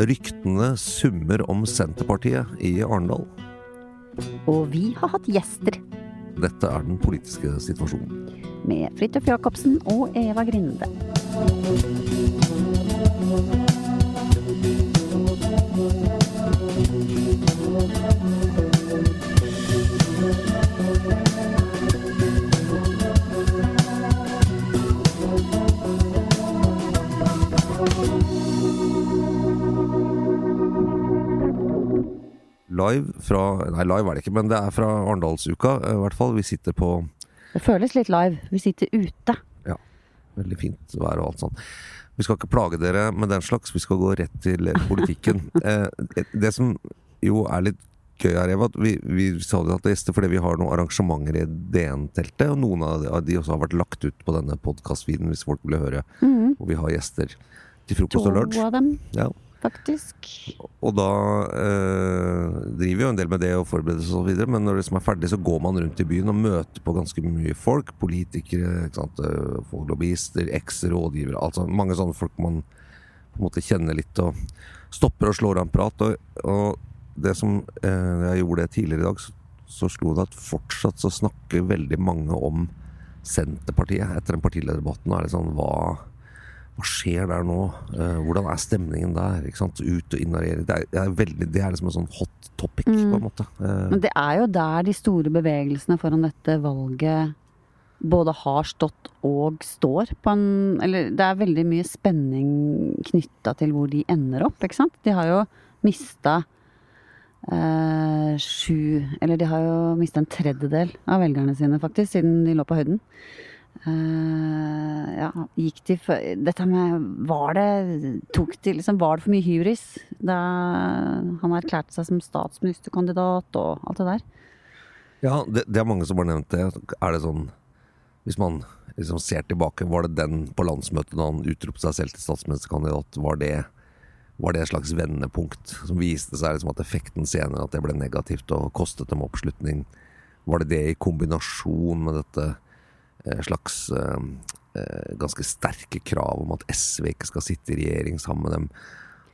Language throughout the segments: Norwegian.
Ryktene summer om Senterpartiet i Arendal. Og vi har hatt gjester Dette er den politiske situasjonen. med Fridtjof Jacobsen og Eva Grinde. Live fra Nei, live er det ikke, men det er fra Arendalsuka, eh, i hvert fall. Vi sitter på Det føles litt live. Vi sitter ute. Ja, veldig fint vær og alt sånn. Vi skal ikke plage dere med den slags, vi skal gå rett til politikken. Eh, det som jo er litt gøy her, Eva, at vi, vi sa det hatt gjester fordi vi har noen arrangementer i DN-teltet, og noen av de, også har vært lagt ut på denne podkast-feeden hvis folk vil høre. Og vi har gjester til frokost og To av dem, Ja. Faktisk. Og da eh, driver jo en del med det og forbereder oss og så videre, men når det som er ferdig, så går man rundt i byen og møter på ganske mye folk. Politikere, eh, folk, lobbyister, eks-rådgivere, altså mange sånne folk man på en måte kjenner litt og stopper og slår av en prat. Og, og det som eh, jeg gjorde det tidligere i dag, så, så slo det at fortsatt så snakker veldig mange om Senterpartiet etter den partilederdebatten. Er det sånn hva hva skjer der nå? Eh, hvordan er stemningen der? Ut og inn av regjering. Det er, det er, veldig, det er liksom en sånn hot topic, på en måte. Eh, Men det er jo der de store bevegelsene foran dette valget både har stått og står på en Eller det er veldig mye spenning knytta til hvor de ender opp, ikke sant? De har jo mista eh, sju Eller de har jo mista en tredjedel av velgerne sine, faktisk, siden de lå på høyden. Eh, ja, gikk de for Dette med Var det Tok de liksom Var det for mye hybris da han erklærte seg som statsministerkandidat og alt det der? ja, det, det er mange som har nevnt det. Er det sånn Hvis man liksom ser tilbake, var det den på landsmøtet da han utropte seg selv til statsministerkandidat, var det var det et slags vendepunkt som viste seg liksom at effekten senere at det ble negativt og kostet dem oppslutning? Var det det i kombinasjon med dette slags eh, eh, ganske sterke krav om at SV ikke skal sitte i regjering sammen med dem,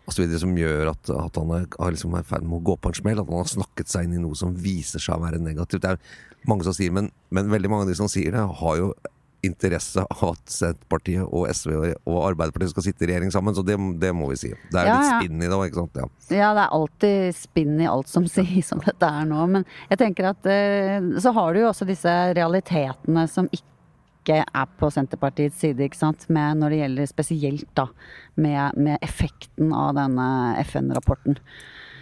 og så videre, som gjør at, at han er, har liksom er i ferd med å gå på en smell? At han har snakket seg inn i noe som viser seg å være negativt? Det er mange som sier, men, men veldig mange av de som sier det, har jo interesse av at Senterpartiet og SV og Arbeiderpartiet skal sitte i regjering sammen, så det, det må vi si. Det er Ja, litt ja. spinn i det òg, ikke sant? Ja. Ja, det er alltid spinn i alt som sies som dette er nå. Men jeg tenker at eh, så har du jo også disse realitetene som ikke er på Senterpartiets side, ikke sant. Med, når det gjelder spesielt da med, med effekten av denne FN-rapporten.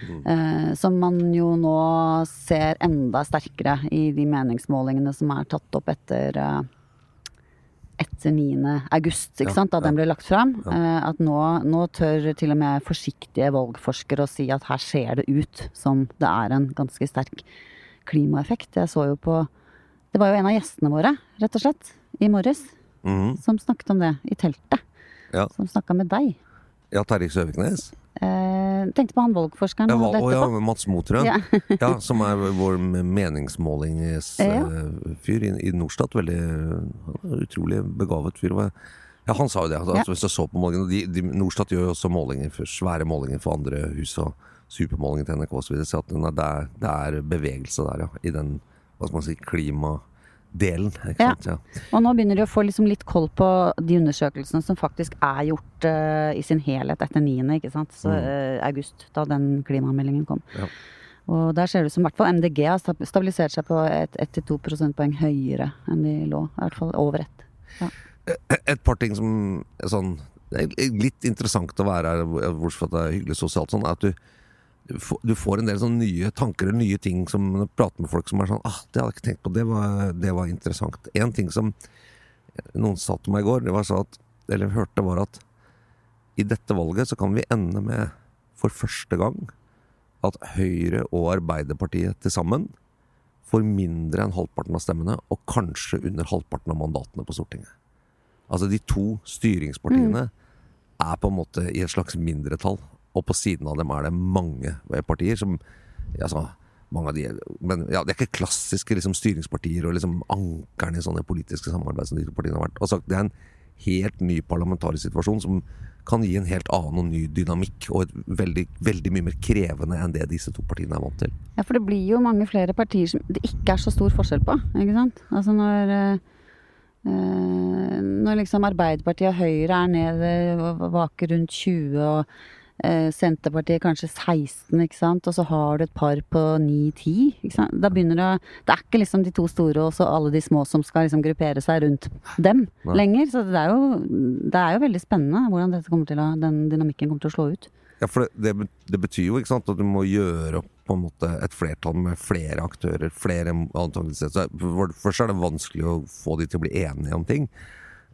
Eh, som man jo nå ser enda sterkere i de meningsmålingene som er tatt opp etter eh, etter 9. august, ikke Ja, sant, da ja. den ble lagt fram. Ja. At nå, nå tør til og med forsiktige valgforskere å si at her ser det ut som det er en ganske sterk klimaeffekt. Jeg så jo på Det var jo en av gjestene våre, rett og slett, i morges, mm. som snakket om det i teltet. Ja. Som snakka med deg. ja, Terje Søviknes. Eh, tenkte på han valgforskeren Ja, å, ja. Mats Motrøen. Ja. ja, som er vår meningsmålingsfyr i, i Norstat. Veldig utrolig begavet fyr. Ja, han sa jo det. Altså. Hvis du så på målingene de, de, Norstat gjør jo også målinger for, svære målinger for andre hus og supermålinger til NRK osv. Så, videre, så at er, det, er, det er bevegelse der, ja. I den hva skal man si, klimadelen. Ikke Ja. sant? Ja. Og nå begynner de å få liksom litt koll på de undersøkelsene som faktisk er gjort uh, i sin helhet etter 9., ikke sant. Så, eh, august, da den klimameldingen kom. Ja. Og der ser det ut som i hvert fall MDG har stabilisert seg på 1-2 prosentpoeng høyere enn de lå. I hvert fall over ett. Ja. Et par ting som er sånn litt interessant å være her, bortsett fra at det er hyggelig sosialt, sånn, er at du, du får- en del sånne nye tanker eller nye ting som når du prater med folk som er sånn ah, 'Det hadde jeg ikke tenkt på. Det var, det var interessant.' En ting som noen sa til meg i går, det var så at Eller hørte, var at i dette valget så kan vi ende med, for første gang, at Høyre og Arbeiderpartiet til sammen får mindre enn halvparten av stemmene, og kanskje under halvparten av mandatene på Stortinget. Altså de to styringspartiene er på en måte i et slags mindretall, og på siden av dem er det mange partier som altså, mange av de, men ja, Det er ikke klassiske liksom, styringspartier og liksom ankerne i sånne politiske samarbeid som de partiene har vært. Sagt, det er en helt ny parlamentarisk situasjon som kan gi en helt annen og ny dynamikk, og veldig, veldig mye mer krevende enn det disse to partiene er vant til. Ja, for det blir jo mange flere partier som det ikke er så stor forskjell på, ikke sant. Altså når eh, eh, Når liksom Arbeiderpartiet og Høyre er nede og vaker rundt 20, og eh, Senterpartiet kanskje 16, ikke sant. Og så har du et par på 9-10. Da begynner det Det er ikke liksom de to store og så alle de små som skal liksom gruppere seg rundt dem Nei. lenger. Så det er jo, det er jo veldig spennende hvordan dette kommer til å, den dynamikken kommer til å slå ut. Ja, for det, det, det betyr jo sant, at du må gjøre opp på en måte et flertall med flere aktører. flere for, Først er det vanskelig å få de til å bli enige om ting.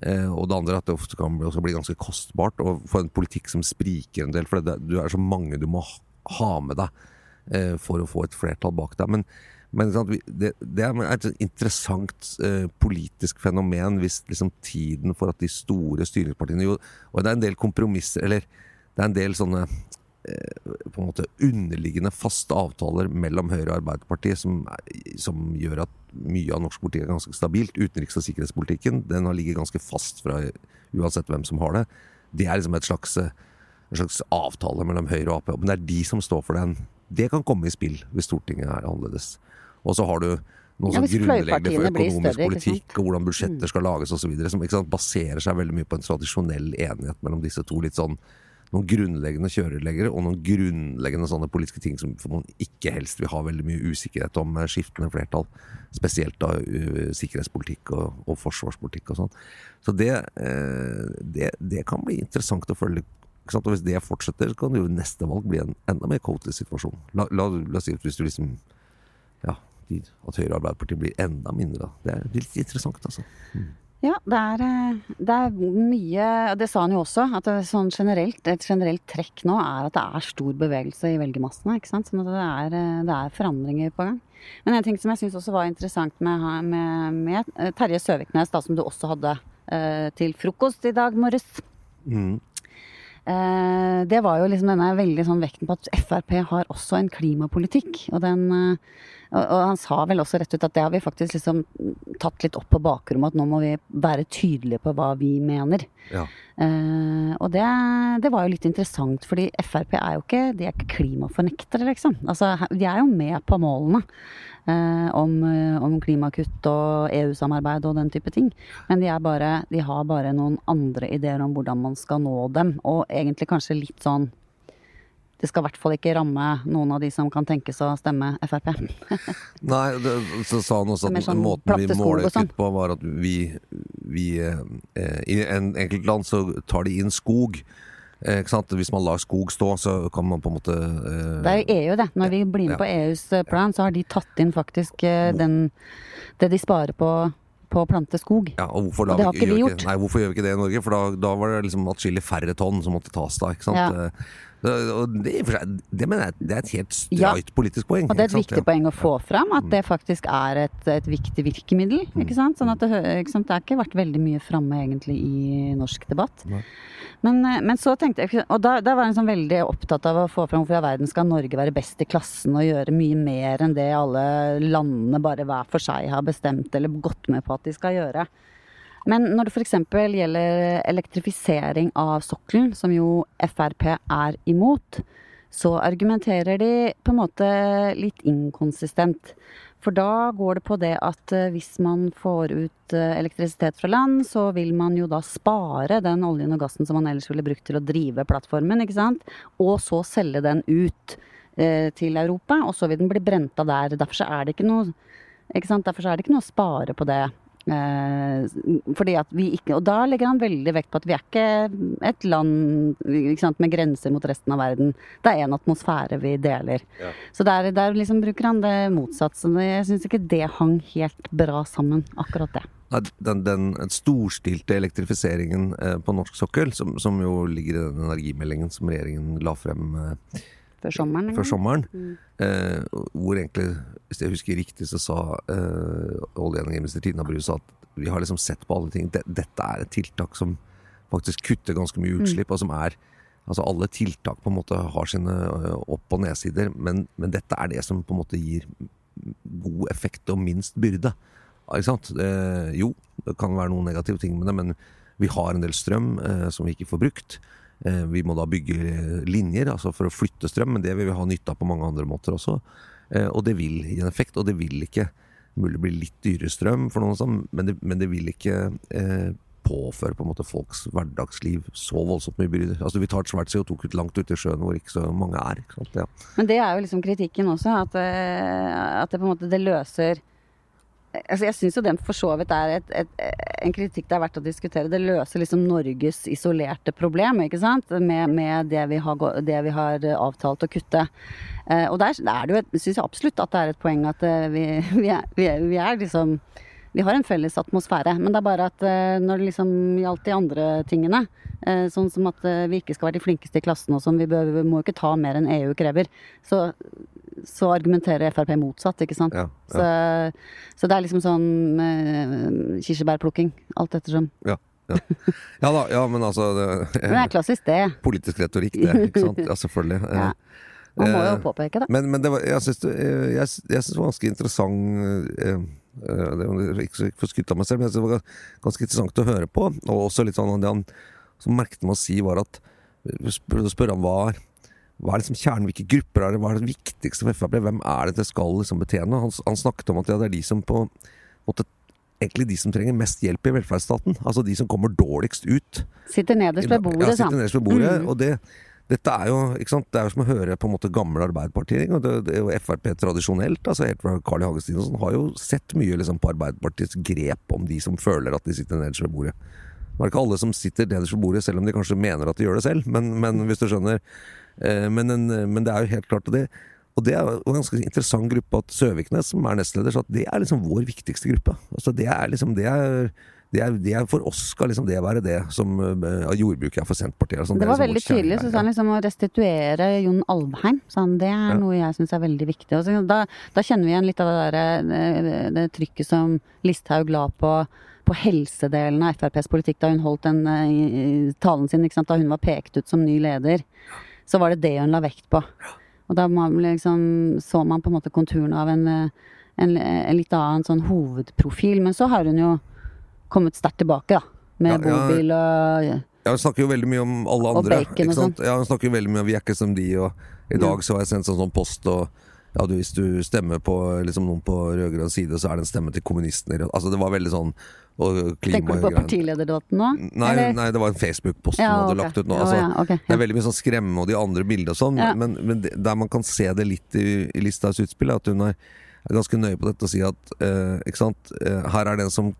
Eh, og det andre er at det ofte kan også bli ganske kostbart å få en politikk som spriker en del. For det, du er så mange du må ha- med deg eh, for å få et flertall bak deg. Men, men det, det er et interessant eh, politisk fenomen hvis liksom tiden for at de store styringspartiene jo Og det er en del kompromisser, eller det er en del sånne på en måte underliggende faste avtaler mellom Høyre og Arbeiderpartiet som, som gjør at mye av norsk politikk er ganske stabilt. Utenriks- og sikkerhetspolitikken den har ligget ganske fast fra uansett hvem som har det. Det er liksom et slags, eh, en slags avtale mellom Høyre og Ap. Men det er de som står for den. Det kan komme i spill hvis Stortinget er annerledes. Og så har du noe Ja, sånn hvis grunnleggende for økonomisk større, politikk og hvordan budsjetter skal lages osv. Som baserer seg veldig mye på en tradisjonell enighet mellom disse to. litt sånn noen grunnleggende kjøreleggere og noen grunnleggende sånne politiske ting som man ikke helst vil ha veldig mye usikkerhet om skiftende flertall. Spesielt da uh, sikkerhetspolitikk og, og forsvarspolitikk og sånn. Så det, eh, det, det kan bli interessant å følge. Ikke sant? Og hvis det fortsetter, så kan jo neste valg bli en enda mer coaty situasjon. La, oss si at hvis du liksom Ja, at Høyre og Arbeiderpartiet blir enda mindre. Det er litt interessant, altså. Ja, det er, eh, det er mye Det sa han jo også, at sånn generelt, et generelt trekk nå er at det er stor bevegelse i velgermassene. ikke sant? Sånn at det er, eh, det er forandringer på gang. Men en ting som jeg syns også var interessant med, med, med eh, Terje Søviknes, da, som du også hadde eh, til frokost i dag morges. Mm. Eh, det var jo liksom denne veldig sånn vekten på at Frp har også en klimapolitikk. Og, den, eh, og, og han sa vel også rett ut at det har vi faktisk liksom tatt litt opp på bakrommet, at nå må vi være tydelige på hva vi mener. Ja. Uh, og det, det var jo litt interessant, fordi Frp er jo ikke, de er ikke klimafornektere, liksom. Altså, de er jo med på målene. uh, om, eh, om klimakutt og EU-samarbeid og den type ting. Men de, er bare, de har bare noen andre ideer om hvordan man skal nå dem. Og egentlig kanskje litt sånn Det skal i hvert fall ikke ramme noen av de som kan tenkes å stemme Frp. Nei, det, så sa han også at sånn måten vi måler sånn. kutt på, var at vi, vi eh, I en enkelt land så tar de inn skog. Eh? Hvis man lar skog stå, så kan man på en måte eh, Det er jo EU, det. Når vi blir med Ja. på EUs eh, plan, så har de tatt inn faktisk eh, den, det de sparer på, på å plante skog. ja, og hvorfor, Og det har ikke vi gjør Ikke, Nei, hvorfor gjør vi ikke det i Norge? For da, da var det liksom atskillig færre tonn som måtte tas da. ikke sant? Ja. Eh, det, og det, det mener jeg det er et helt Ja. politisk poeng. Og det er et sant? viktig poeng å få fram, at det faktisk er et, et viktig virkemiddel. ikke sant? Sånn at det, det har ikke vært veldig mye framme egentlig i norsk debatt. Nei. Men, eh, men så tenkte jeg Og da, da var jeg sånn veldig opptatt av å få fram hvorfor i verden skal Norge være best i klassen og gjøre mye mer enn det alle landene bare hver for seg har bestemt eller gått med på at de skal gjøre. Men når det f.eks. gjelder elektrifisering av sokkelen, som jo Frp er imot, så argumenterer de på en måte litt inkonsistent. For da går det på det at eh, hvis man får ut eh, elektrisitet fra land, så vil man jo da spare den oljen og gassen som man ellers ville brukt til å drive plattformen, ikke sant. Og så selge den ut eh, til Europa, og så vil den bli brent av der. Derfor er det ikke noe ikke? Derfor er det ikke noe å spare på det. Eh, fordi at vi ikke, Og da legger han veldig vekt på at vi er ikke et land sant, med grenser mot resten av verden. Det er en atmosfære vi deler. Ja. Så der, der liksom bruker han det motsatt. Så jeg syns ikke det hang helt bra sammen, akkurat det. Den, den storstilte elektrifiseringen eh, på norsk sokkel, som, som jo ligger i den energimeldingen som regjeringen la frem eh, Før sommeren. før sommeren, Mm. eh, hvor egentlig, hvis jeg husker riktig, så sa eh, olje- og energiminister Tina Bru at vi har liksom sett på alle ting. Dette er et tiltak som faktisk kutter ganske mye utslipp, og som er Altså alle tiltak på en måte har sine eh, opp- og nedsider, men, men dette er det som på en måte gir god effekt og minst byrde. Ikke sant? Eh, jo, det kan være noen negative ting med det, men vi har en del strøm eh, som vi ikke får brukt. Eh, vi må da bygge linjer altså for å flytte strøm, men det vil vi ha nytte av på mange andre måter også. Eh, og det vil gi en effekt, og det vil ikke mulig bli litt dyrere strøm for noen, sånn, men, det, men det vil ikke eh, påføre på en måte folks hverdagsliv så voldsomt mye byrder. Altså Vi tar et svært CO2-kutt langt ute i sjøen hvor ikke så mange er. Ikke? Ja. Men det er jo liksom kritikken også, at, eh, at det på en måte det løser Altså Jeg syns jo den for så vidt er et, et, en kritikk det er verdt å diskutere. Det løser liksom Norges isolerte problem, ikke sant? Med, med det, vi har, det vi har avtalt å kutte. Eh, og der er det jo, synes jeg absolutt at det er et poeng at eh, vi, vi, er, vi, er, liksom vi har en felles atmosfære, men det er bare at eh, når det liksom gjaldt de andre tingene, eh, sånn som at eh, vi ikke skal være de flinkeste i klassen og sånn, vi, bør, vi må ikke ta mer enn EU krever, så, så argumenterer Frp motsatt, ikke sant. Ja, ja. Så, så det er liksom sånn uh, kirsebærplukking, alt ettersom. Ja, ja. ja da, ja, men altså det, Men det er klassisk det. Politisk retorikk, det. ikke sant? Ja, selvfølgelig. Ja. Man må jo eh, påpeke det. Men, men det var, jeg syns det, eh, det var ganske interessant det var Ikke for skryte av meg selv, men jeg det var ganske interessant å høre på. Og også litt sånn det han som merket med å si, var at Spør, spør om hva er hva er liksom kjernen, hvilke grupper er det, hva er det viktigste for Frp? Hvem er det det skal liksom betjene? Han, han snakket om at ja, det er de som på måte Egentlig de som trenger mest hjelp i velferdsstaten. Altså de som kommer dårligst ut. Sitter nederst ved bordet, Ja, sitter nederst ved bordet. Mm. Og det, dette er jo ikke sant? Det er jo som å høre på en måte gamle Arbeiderpartiet. Og det, det er jo Frp tradisjonelt, altså helt fra Carl I. Hagestin og sånn, har jo sett mye liksom, på Arbeiderpartiets grep om de som føler at de sitter nederst ved bordet. Det er ikke alle som sitter nederst ved bordet, selv om de kanskje mener at de gjør det selv. Men, men hvis du skjønner. Eh, Men, en, men det er jo helt klart det. Og det er en ganske interessant gruppe at Søviknes, som er nestleder, sa at det er liksom vår viktigste gruppe. Altså det er liksom det er, det er, det er For oss skal liksom det være det som uh, jordbruket er for Senterpartiet. Sånn, Det var liksom veldig tydelig. Så sa han liksom å restituere Jon Alvheim. Han, det er Ja. noe jeg syns er veldig viktig. Og så, da, da kjenner vi igjen litt av det, der, eh, det trykket som Listhaug la på på helsedelen av FrPs politikk da hun holdt den eh, i talen sin, da hun var pekt ut som ny leder. Så var det det hun la vekt på. Og da liksom, så man på en måte konturene av en, eh, en, en litt annen sånn hovedprofil. Men så har hun jo kommet sterkt tilbake, da. Med Ja, bobil og Ja, Hun snakker jo veldig mye om alle Og andre. bacon og sånn. Ja, hun snakker jo veldig mye om vi er ikke som de, og i dag så har jeg sendt sånn, sånn post og ja, du, Hvis du stemmer på liksom, noen på rød-grønn side, så er det en stemme til kommunistene. Altså Det var veldig sånn og Tenker du på partilederdebatten nå? Nei, nei, det var en Facebook-post Ja, hun hadde okay. lagt ut nå. Ja, okay, ja, Det er veldig mye sånn skremme og de andre bildene og sånn, men, men der man kan se det litt i, i Listhaugs utspill, er at hun er, er ganske nøye på dette og sier at eh? Eh, her er det en som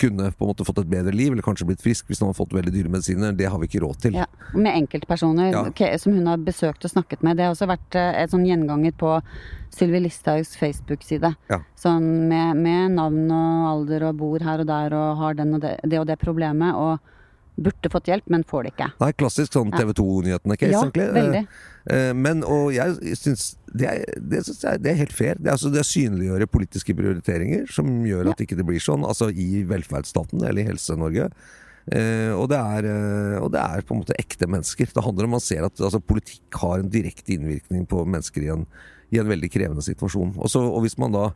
kunne på en måte fått et bedre liv, eller kanskje blitt frisk hvis han har fått veldig dyre medisiner. Det har vi ikke råd til. Ja, med enkeltpersoner Ja. okay, som hun har besøkt og snakket med. Det har også vært eh, et sånn gjenganger på Sylvi Listhaugs Facebook-side. Ja. Sånn med, med navn og alder og bor her og der og har den og det, det og det problemet og burde fått hjelp, men får det ikke. Nei, klassisk sånn TV 2-nyhetene-case, Ja, egentlig. veldig. Eh, Men, og jeg syns det, det, det er helt fair. Det altså, det synliggjøre politiske prioriteringer som gjør at ikke det blir sånn. Altså i velferdsstaten eller i Helse-Norge. Eh, og, det er, eh, og det er på en måte ekte mennesker. Det handler om man ser at altså, politikk har en direkte innvirkning på mennesker i en, i en veldig krevende situasjon. Også, og hvis man da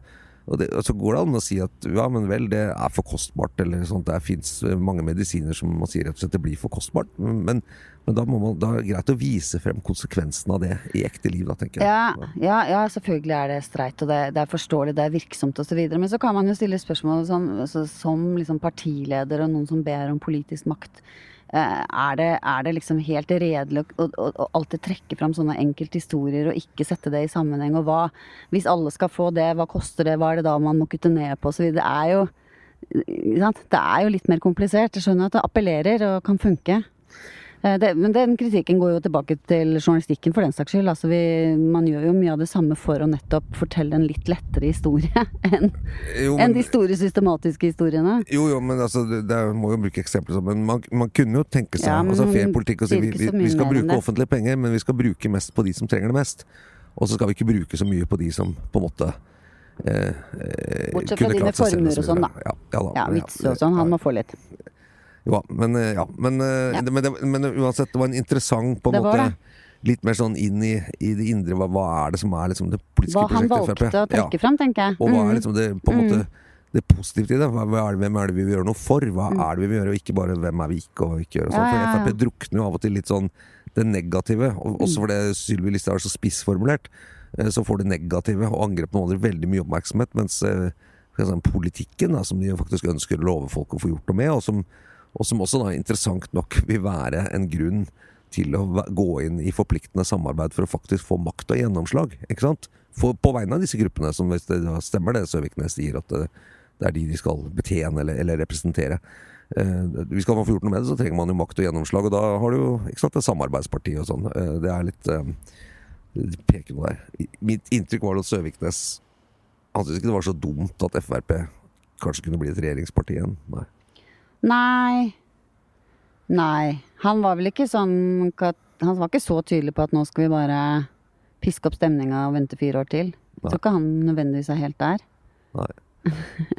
og, det, og så går det an å si at ja, men vel, det er for kostbart, eller sånt. Det fins mange medisiner som man sier rett og slett det blir for kostbart. Men, men da, må man, da er det greit å vise frem konsekvensen av det i ekte liv, da, tenker jeg. Ja, ja, ja selvfølgelig er det streit, og det, det er forståelig, det er virksomt osv. Men så kan man jo stille spørsmål som, altså, som liksom partileder og noen som ber om politisk makt. Eh, er det, er det, liksom helt redelig å, å, å, alltid trekke fram sånne enkelthistorier og ikke sette det i sammenheng? Og hva, hvis alle skal få det, hva koster det, hva er det da man må kutte ned på osv. Det er jo det er jo litt mer komplisert. Jeg skjønner at det appellerer og kan funke. Eh, det, men den kritikken går jo tilbake til journalistikken for den saks skyld. Altså vi, man gjør jo mye av det samme for å nettopp fortelle en litt lettere historie enn en de store systematiske historiene. Jo, jo, men altså, det, det må jo bruke eksempler Men man, man, kunne jo tenke seg ja, altså, fair politikk og si vi, vi, vi skal bruke offentlige penger, men vi skal bruke mest på de som trenger det mest. Og så skal vi ikke bruke så mye på de som på en måte eh, eh Bortsett fra dine formuer og sånn, da. Ja, ja, da. ja vitser og sånn. Han må få litt. Jo men, eh, ja, men, eh, ja. Men, det, men, uansett, det var en interessant på en måte det. Litt mer sånn inn i, i det indre. Hva, hva, er det som er liksom det politiske prosjektet Hva han valgte å trekke ja. fram, tenker jeg. Og hva er mm. liksom det på en måte mm. det positive i det? Hva, er det? Hvem er det vi vil gjøre noe for? Hva mm. er det vi vil gjøre, og ikke bare hvem er vi ikke og ikke gjøre sånn. For Frp drukner jo av og til litt sånn det negative, og også mm. fordi Sylvi Listhaug er så spissformulert. Eh, så får det negative og angrep på noen veldig mye oppmerksomhet, mens sånn, politikken, da, som de faktisk ønsker å love folk å få gjort noe med, og som og som også da interessant nok vil være en grunn til å gå inn i forpliktende samarbeid for å faktisk få makt og gjennomslag. ikke sant? For, på vegne av disse gruppene, som hvis det stemmer det Søviknes sier, at det, det, er de de skal betjene eller, eller representere. Eh, hvis man få gjort noe med det, så trenger man jo makt og gjennomslag, og da har du jo ikke sant, et samarbeidsparti og sånn. Eh, det er litt eh, peker noe der. Mitt inntrykk var at Søviknes Han syntes ikke det var så dumt at Frp kanskje kunne bli et regjeringsparti igjen. Nei. Nei. Nei. Han var vel ikke sånn Han var ikke så tydelig på at nå skal vi bare piske opp stemninga og vente fire år til. Jeg tror ikke han nødvendigvis er helt der. Nei.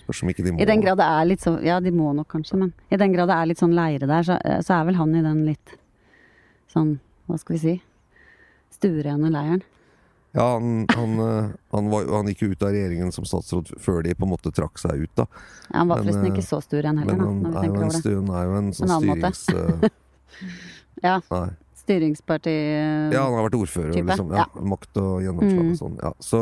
Spørs om ikke de må I den grad det er litt sånn Ja, de må nok kanskje, men i den grad det er litt sånn leire der, så, så er vel han i den litt sånn Hva skal vi si stuerene leiren. Ja, han, han, eh, han, var, han, gikk jo ut av regjeringen som statsråd før de på en måte trakk seg ut, da. Ja, han var forresten ikke eh, så stur igjen heller, men han er, jo en, styr, han er jo en sånn styrings... ja. Nei. Styringsparti... Ja, han har vært ordfører, liksom. Ja. Makt og gjennomslag mm. og sånn. Ja, så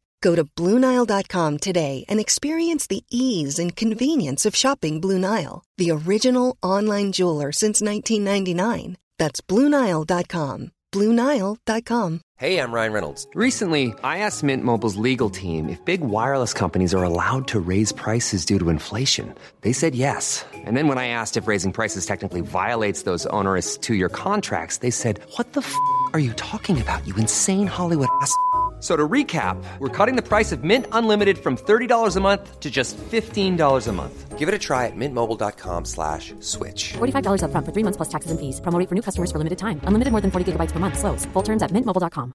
Go to Bluenile.com today and experience the ease and convenience of shopping Blue Nile, the original online jeweler since 1999. That's Bluenile.com. Bluenile.com. Hey, I'm Ryan Reynolds. Recently, I asked Mint Mobile's legal team if big wireless companies are allowed to raise prices due to inflation. They said yes. And then when I asked if raising prices technically violates those onerous two year contracts, they said, What the f are you talking about, you insane Hollywood ass? So to recap, we're cutting the price of Mint Unlimited from $30 a month to just $15 a month. Give it a try at mintmobile.com slash switch. $45 upfront for three months plus taxes and fees. Promo rate for new customers for limited time. Unlimited more than 40 gigabytes per month. Slows. Full terms at mintmobile.com.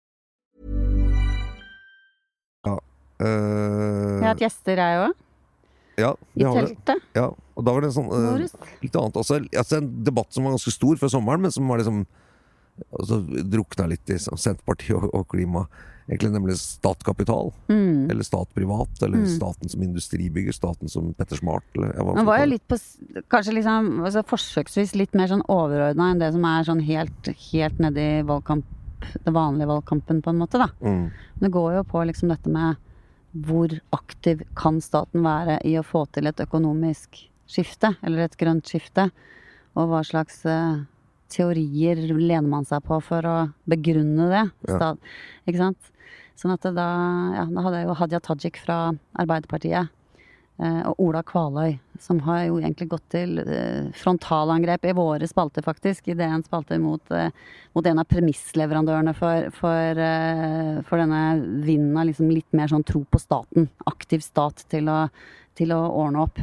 Ja. eh, Vi har hatt gjester, jeg òg. ja, I det har vi. teltet. Ja, og da var det en sånn Boris. litt annet også. Altså en debatt som var ganske stor før sommeren, men som var liksom altså, drukna litt i sånn Senterpartiet og, og klima. Egentlig nemlig statkapital. Mm. Eller stat-privat. Eller staten som industribygger. Staten som Petter Smart. Eller, Man var jo litt på Kanskje liksom altså forsøksvis litt mer sånn overordna enn det som er sånn helt, helt nedi valgkamp Det vanlige valgkampen, på en måte, da. Mm. Det går jo på liksom dette med hvor aktiv kan staten være i å få til et økonomisk skifte, eller et grønt skifte? Og hva slags eh, teorier lener man seg på for å begrunne det? Ja. Ikke sant? Sånn at da, ja, da hadde jeg jo Hadia Tajik fra Arbeiderpartiet. eh, Og Ola Kvaløy, som har jo egentlig gått til eh, frontalangrep i våre spalter, faktisk. I DNs spalte mot, eh, mot en av premissleverandørene for, for, for denne vinden av liksom litt mer sånn tro på staten. Aktiv stat til å, til å ordne opp.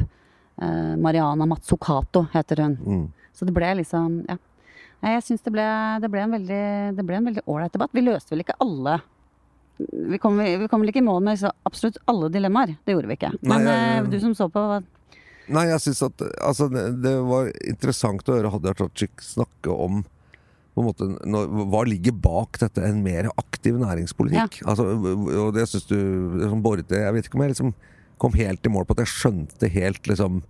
Mariana Mazzucato heter hun. Mm. Så det ble liksom Ja. Nei, Jeg syns det, det ble en veldig ålreit debatt. Vi løste vel ikke alle vi kom, vi kom vel ikke i mål med så absolutt alle dilemmaer. Det gjorde vi ikke. Nei, Men jeg- eh, du som så på, Nei, jeg syns at altså, det, det var interessant å høre Hadia Tajik snakke om på en måte, når, Hva ligger bak dette? En mer aktiv næringspolitikk? Altså, og det syns du liksom, Borte Jeg vet ikke om jeg liksom kom helt i mål på at jeg skjønte helt liksom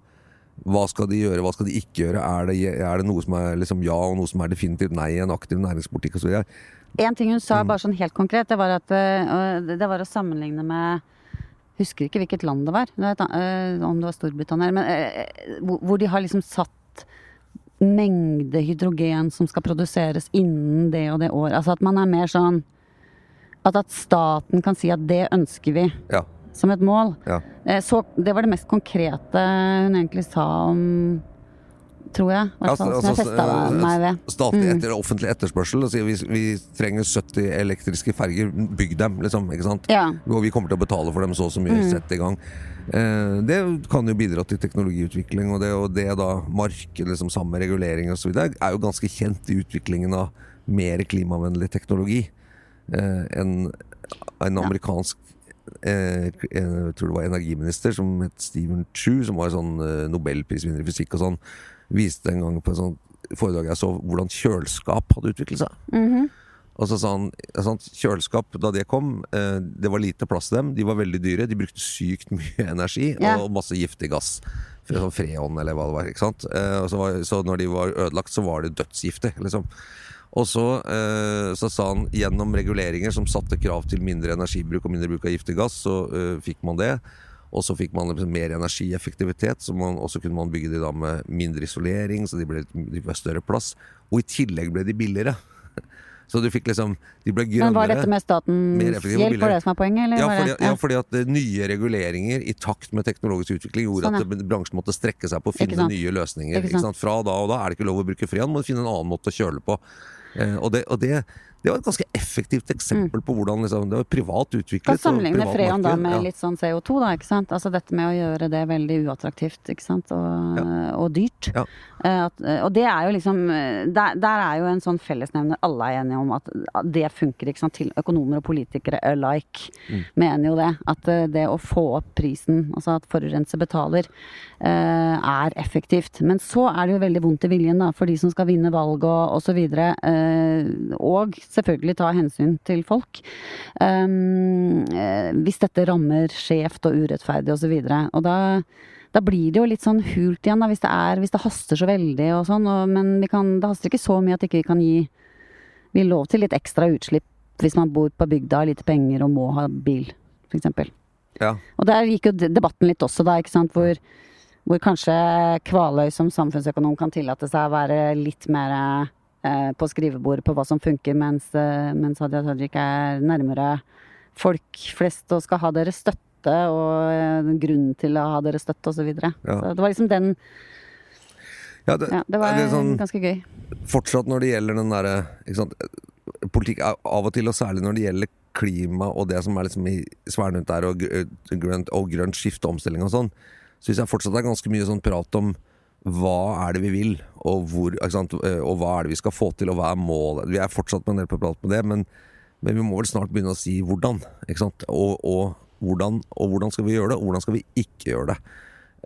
hva skal de gjøre, hva skal de ikke gjøre? Er det, er det noe som er liksom ja, og noe som er definitivt nei en aktiv næringspolitikk osv.? En ting hun sa Mm. bare sånn helt konkret, det var, at, eh, det var å sammenligne med Husker ikke hvilket land det var, eh, om det var Storbritannia. Men eh, hvor de har liksom satt mengde hydrogen som skal produseres innen det og det året. Altså at man er mer sånn At, at staten kan si at det ønsker vi Ja. Som et mål. ja. Eh, Så det var det mest konkrete hun egentlig sa om Tror jeg. Hvert fall, Altså, som jeg altså, festa meg ved. Statlig Mm. etter offentlig etterspørsel. Altså, vi, vi trenger 70 elektriske ferger, bygg dem, liksom. Ikke sant? Ja. Og vi kommer til å betale for dem så og så mye, Mm. sett i gang. Eh, det kan jo bidra til teknologiutvikling, og det, og det da marked liksom, sammen med regulering osv. er jo ganske kjent i utviklingen av mer klimavennlig teknologi. Eh, enn en amerikansk eh, jeg tror det var energiminister som het Steven Chu, som var sånn eh, nobelprisvinner i fysikk og sånn, viste en gang på en sånt foredrag jeg så, hvordan kjøleskap hadde utviklet seg. Mhm. Og så sa han sånn, kjøleskap, da det kom, eh, det var lite plass til dem, de var veldig dyre, de brukte sykt mye energi yeah. og masse giftig gass. Sånn freon eller hva det var. ikke sant? Eh, og så, var, så når de var ødelagt, så var det dødsgiftig, liksom. Og så, eh, så sa han gjennom reguleringer som satte krav til mindre energibruk og mindre bruk av giftig gass, så eh, fikk man det. Og så fikk man liksom mer energieffektivitet, så man, og så kunne man bygge de da med mindre isolering, så de ble, de ble større plass. Og i tillegg ble de billigere. Så du fikk liksom De ble grønnere. Men var dette med statens hjelp, for det som er poenget? Eller Ja fordi, ja, fordi at eh, nye reguleringer i takt med teknologisk utvikling gjorde Sånn, ja. at bransjen måtte strekke seg på å finne nye løsninger. Fra da og da er det ikke lov å bruke freon, må du finne en annen måte å kjøle på. Eh, og det, og det, det var et ganske effektivt eksempel på hvordan liksom, det var privat utviklet. Kan sammenligner freon da med ja. litt sånn CO2, da, ikke sant. Altså dette med å gjøre det veldig uattraktivt, ikke sant, og, og dyrt. Ja. Eh, At, og det er jo liksom eh, der, der er jo en sånn fellesnevner alle er enige om at det funker, ikke sant. Til økonomer og politikere alike Mm. mener jo det. At eh, det å få opp prisen, altså at forurenser betaler, eh, er effektivt. Men så er det jo veldig vondt i viljen da, for de som skal vinne valg og osv. videre. og selvfølgelig ta hensyn til folk. Um, hvis dette rammer skjevt og urettferdig osv. Og, så og da da blir det jo litt sånn hult igjen, da, hvis det, er, hvis det haster så veldig og sånn. Og, men vi kan, det haster ikke så mye at ikke vi kan gi vi lov til litt ekstra utslipp hvis man bor på bygda, har lite penger og må ha bil, f.eks. Ja. Og der gikk jo debatten litt også, da, ikke sant. Hvor, hvor kanskje Kvaløy som samfunnsøkonom kan tillate seg å være litt mer på skrivebordet på hva som funker, mens, eh, mens Hadia Tajik er nærmere folk flest og skal ha deres støtte og eh, grunnen til å ha deres støtte osv. Så, videre. Ja. så det var liksom den Ja, det, Ja, det var det sånn- ganske gøy. fortsatt når det gjelder den derre Politikk av og til, og særlig når det gjelder klima og det som er liksom i sfæren rundt der, og grønt, og grønt skifte og omstilling og sånn, syns jeg fortsatt det er ganske mye sånn prat om hva er det vi vil, og, hvor? Eh, og hva er det vi skal få til, og hva er målet? Vi er fortsatt med en del på prat med det, men, men vi må vel snart begynne å si hvordan. Og, og, hvordan, og hvordan skal vi gjøre det, og hvordan skal vi ikke gjøre det?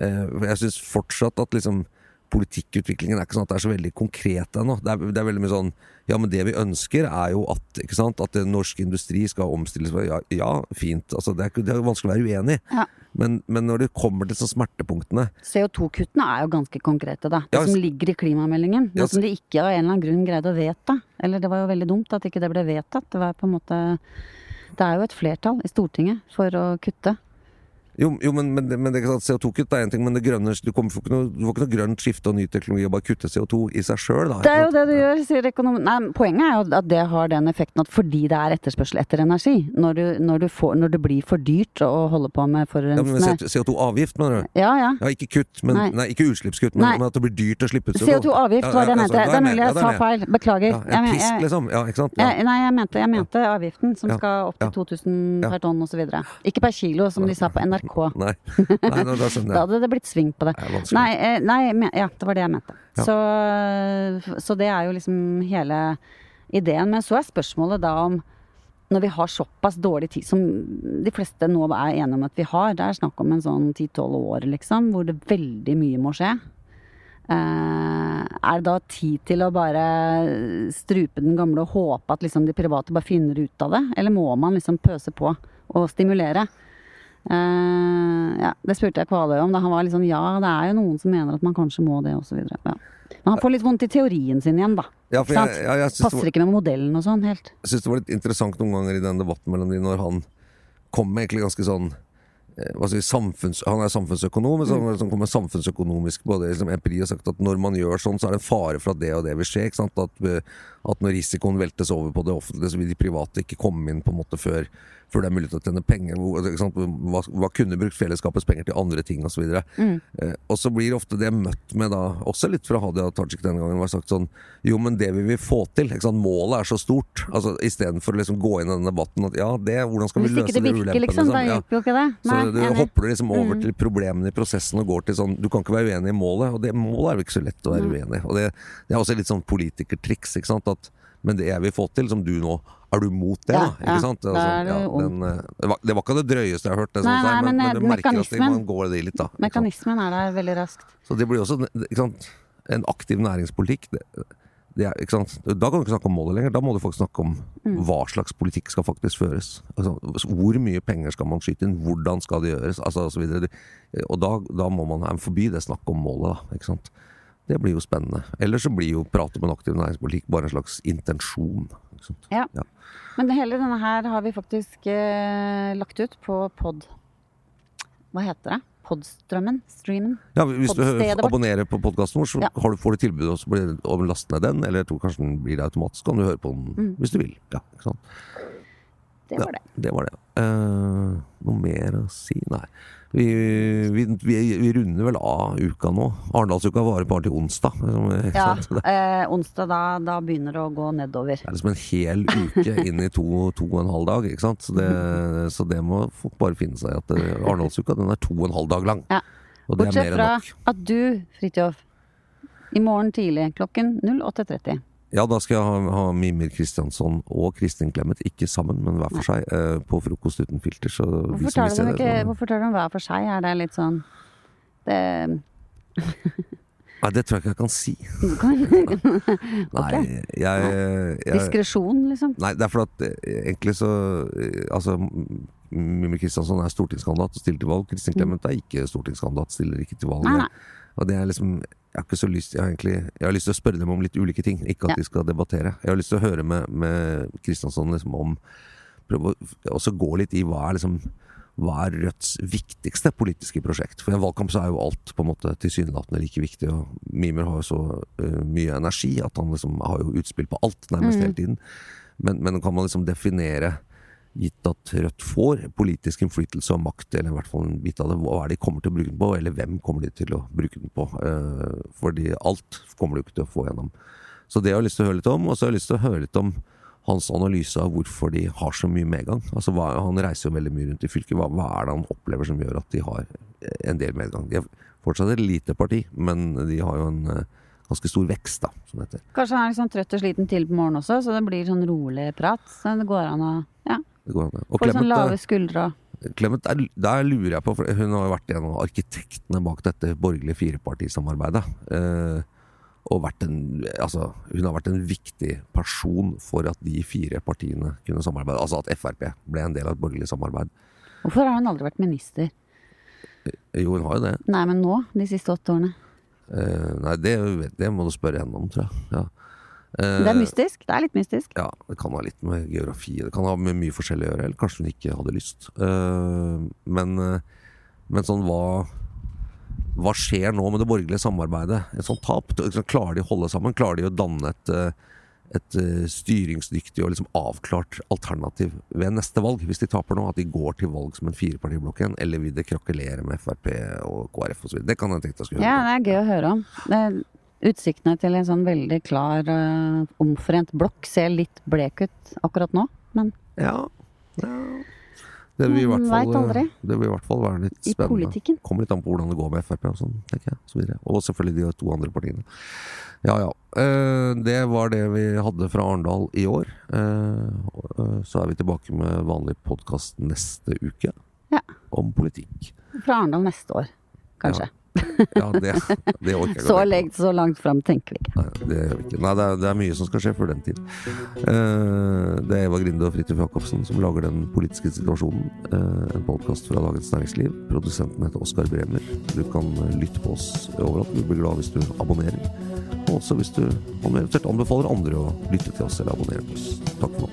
Eh, jeg syns fortsatt at liksom politikkutviklingen er ikke sånn at det er så veldig konkret ennå. Det, det er veldig mye sånn Ja, men det vi ønsker, er jo at ikke sant, at den norske industri skal omstilles. Ja, ja fint. Altså, det, er, det er vanskelig å være uenig i. Ja. Men, men når det kommer til sånn smertepunktene CO2-kuttene er jo ganske konkrete, da. Det Ja, som ligger i klimameldingen. Noe som de ikke av en eller annen grunn greide å vedta. Eller det var jo veldig dumt at ikke det ble vedtatt. Det var på en måte Det er jo et flertall i Stortinget for å kutte. Jo, jo men, men, det- men det er ikke sant, CO2-kutt er én ting, men det grønne, du, kommer, får ikke noe, du får ikke noe grønt skifte og ny teknologi og bare kutte CO2 i seg sjøl. Det er jo det du gjør, sier økonomen. Nei, poenget er jo at det har den effekten at fordi det er etterspørsel etter energi, når, du, når, du får, når det blir for dyrt å holde på med Ja, men CO2-avgift, mener du? Ja, ja. Ja, ikke kutt, men, Nei. nei. ikke utslippskutt, men, men at det blir dyrt å slippe ut CO2-avgift var det jeg mente. Det er mulig jeg sa feil. Beklager. Ja, en pisk, liksom. Ja, ikke sant? Ja. Nei, jeg mente, jeg mente avgiften som Ja. skal opp til 2000 Ja. per tonn osv. Ikke per kilo, som de sa på NRK. Nei. nei, nå, da Da skjønner jeg. hadde det blitt sving på det. Det. Nei, eh, nei ja, det var det jeg mente. Ja. Så, så det er jo liksom hele ideen. Men så er spørsmålet da om når vi har såpass dårlig tid som de fleste nå er enige om at vi har, det er snakk om en sånn 10-12 år, liksom, hvor det veldig mye må skje. Uh, er det da tid til å bare strupe den gamle og håpe at liksom de private bare finner ut av det? Eller må man liksom pøse på og stimulere? Eh, ja, det spurte jeg Kvaløy om. Da han var litt sånn ja, det er jo noen som mener at man kanskje må det, osv. Ja. Men han får litt vondt i teorien sin igjen, da. Ja, for jeg, jeg, jeg Passer var- ikke med modellen og sånn helt. jeg syns det var litt interessant noen ganger i den debatten mellom de når han kom med egentlig ganske sånn eh, skal samfunns, Han er samfunnsøkonom, men så liksom kom kommer samfunnsøkonomisk både liksom empiri og sagt at når man gjør sånn, så er det en fare for at det og det vil skje. Ikke? At, at når risikoen veltes over på det offentlige, så vil de private ikke komme inn på en måte før, før det er mulig til å tjene penger. Hva, hva kunne brukt fellesskapets penger til andre ting osv. Og, Mm. eh, og så blir ofte det møtt med da, også litt fra Hadia Tajik denne gangen, var sagt sånn Jo, men det vil vi få til. Målet er så stort. Altså Istedenfor å liksom gå inn i den debatten at ja, det, hvordan skal vi Hvis løse ikke det virker, liksom, da Ja. hjelper jo ikke det. Så Nei, du enig. hopper du liksom over Mm. til problemene i prosessen og går til sånn Du kan ikke være uenig i målet, og det målet er jo ikke så lett å være uenig i. Og det, det er også litt sånn politikertriks, ikke sant. At, men det jeg vil få til, som du nå Er du mot det, Ja, da? ja, Ikke sant? da Altså, du ja, den, eh, det, var, det var ikke det drøyeste jeg har hørt, det, Nei, nei, men, men, men, eh, du merker at man går det litt, da. Mekanismen er der veldig raskt. Så det blir også ikke sant? en aktiv næringspolitikk. Det, det ikke sant? Da kan du ikke snakke om målet lenger, da må du faktisk snakke om Mm. hva slags politikk skal faktisk føres. Altså, hvor mye penger skal man skyte inn, hvordan skal det gjøres, altså, og. Og da, da må man forby det snakket om målet, da. Det blir jo spennende. Ellers så blir jo pratet om en aktiv næringspolitikk bare en slags intensjon. Ja. Ja. Men hele denne her har vi faktisk eh, lagt ut på pod... Hva heter det? Podstrømmen? Streamen? Ja, hvis du abonnerer på podkasten vår, så Ja. har du, får du tilbud om å laste ned den, eller jeg tror kanskje den blir det automatisk, kan du høre på den Mm. hvis du vil. Ja, ikke sant? Det var det. Det var det. Uh, noe mer å si? Nei. Vi, vi, vi, vi runder vel av uka nå. Arendalsuka varer bare til onsdag. liksom, Ja, eh, onsdag da, da begynner det å gå nedover. Det er liksom en hel uke inn i to, to og en halv dag. Ikke sant? Så det, så det må folk bare finne seg i. At eh, Arendalsuka den er to og en halv dag lang. Ja. Og det er Bortsett fra at du, Fridtjof, i morgen tidlig klokken 08.30 Ja, da skal jeg ha, ha Mimir Kristiansson og Kristin Clemet, ikke sammen, men hver for seg, eh, på Frokost uten filter. Så Hvorfor som tar de dem det, Hvorfor tar dem hver for seg? Er det litt sånn det, Nei, det tror jeg ikke jeg kan si. okay. Nei, jeg, jeg Diskresjon, liksom? Nei, det er fordi at eh, egentlig så eh, Altså, Mimir Kristiansson er stortingskandidat og stiller til valg. Kristin Clemet er ikke stortingskandidat, stiller ikke til valg. Mm. Nei, nei. Og det er liksom Jeg har ikke så lyst Jeg har egentlig Jeg har lyst til å spørre dem om litt ulike ting, ikke at de skal debattere. Jeg har lyst til å høre med, med Kristiansson liksom om Prøve å gå litt i hva er liksom hva er Rødts viktigste politiske prosjekt? For i en valgkamp så er jo alt på en måte tilsynelatende like viktig. og Mimer har jo så uh, mye energi at han liksom har jo utspill på alt nærmest Mm. hele tiden. Men, men kan man liksom definere, gitt at Rødt får politisk innflytelse og makt, eller i hvert fall en bit av det, hva er det de kommer til å bruke den på, eller hvem kommer de til å bruke den på? Eh, fordi alt kommer de ikke til å få gjennom. Så det har jeg lyst til å høre litt om, og så har jeg lyst til å høre litt om hans analyse av hvorfor de har så mye medgang. Altså, han reiser jo veldig mye rundt i fylket. Hva, er det han opplever som gjør at de har en del medgang? De er fortsatt et lite parti, men de har jo en eh, ganske stor vekst, da, som heter. Kanskje han er sånn trøtt og sliten til på morgenen også, så det blir sånn rolig prat. Så det går an å ja, Det går an. Og få sånn lave eh, skuldre Clement, der, der lurer jeg på, for hun har jo vært en av arkitektene bak dette borgerlige firepartisamarbeidet. Eh, og vært en, altså, hun har vært en viktig person for at de fire partiene kunne samarbeide. Altså at Frp ble en del av et borgerlig samarbeid. Hvorfor har hun aldri vært minister? Jo, hun har jo det. Nei, men nå, de siste åtte årene. Eh, nei, det, det må du spørre henne om, tror jeg. Ja. Eh, Det er mystisk. Det er litt mystisk. Ja, det kan ha litt med geografi Det kan ha med mye forskjellig å gjøre, eller kanskje hun ikke hadde lyst. Eh, men, eh, men sånn hva Hva skjer nå med det borgerlige samarbeidet? Et sånt tap? Liksom, Klarer de å holde sammen? Klarer de å danne et, et styringsdyktig og liksom avklart alternativ ved neste valg, hvis de taper nå? At de går til valg som en firepartiblokk igjen? Eller vil det krakelere med Frp og KrF osv.? Det kan jeg tenke deg skulle høre Ja, det er gøy å høre om. Det utsiktene til en sånn veldig klar, eh, omforent blokk ser litt blek ut akkurat nå, men Ja, ja. Det vil, i hvert fall, det vil i hvert fall være litt I spennende. politikken. Kommer litt an på hvordan det går med Frp og sånn, tenker jeg. Så og selvfølgelig de to andre partiene. Ja ja. Eh, det var det vi hadde fra Arendal i år. Eh, eh, så er vi tilbake med vanlig podkast neste uke. Ja. Om politikk. fra Arendal neste år, kanskje. Ja, det, det orker jeg ikke. Så, så langt fram tenker vi ikke. Nei, det gjør vi ikke. Nei, det er, det er mye som skal skje før den tid. Eh, det er Eva Grinde og Fridtjof Jacobsen som lager Den politiske situasjonen. Eh, en podkast fra Dagens Næringsliv. Produsenten heter Oskar Bremer. Du kan eh, lytte på oss overalt. Vi blir glad hvis du abonnerer. Og også hvis du anbefaler andre å lytte til oss eller abonnere på oss. Takk for nå.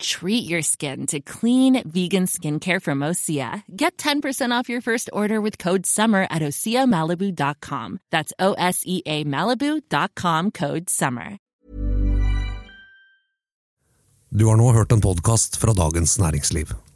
Treat your skin to clean, vegan skincare from Osea. Get 10% off your first order with code SUMMER at OseaMalibu.com. That's O S E A Malibu.com code SUMMER. Du har nå hørt en podkast fra Dagens Næringsliv.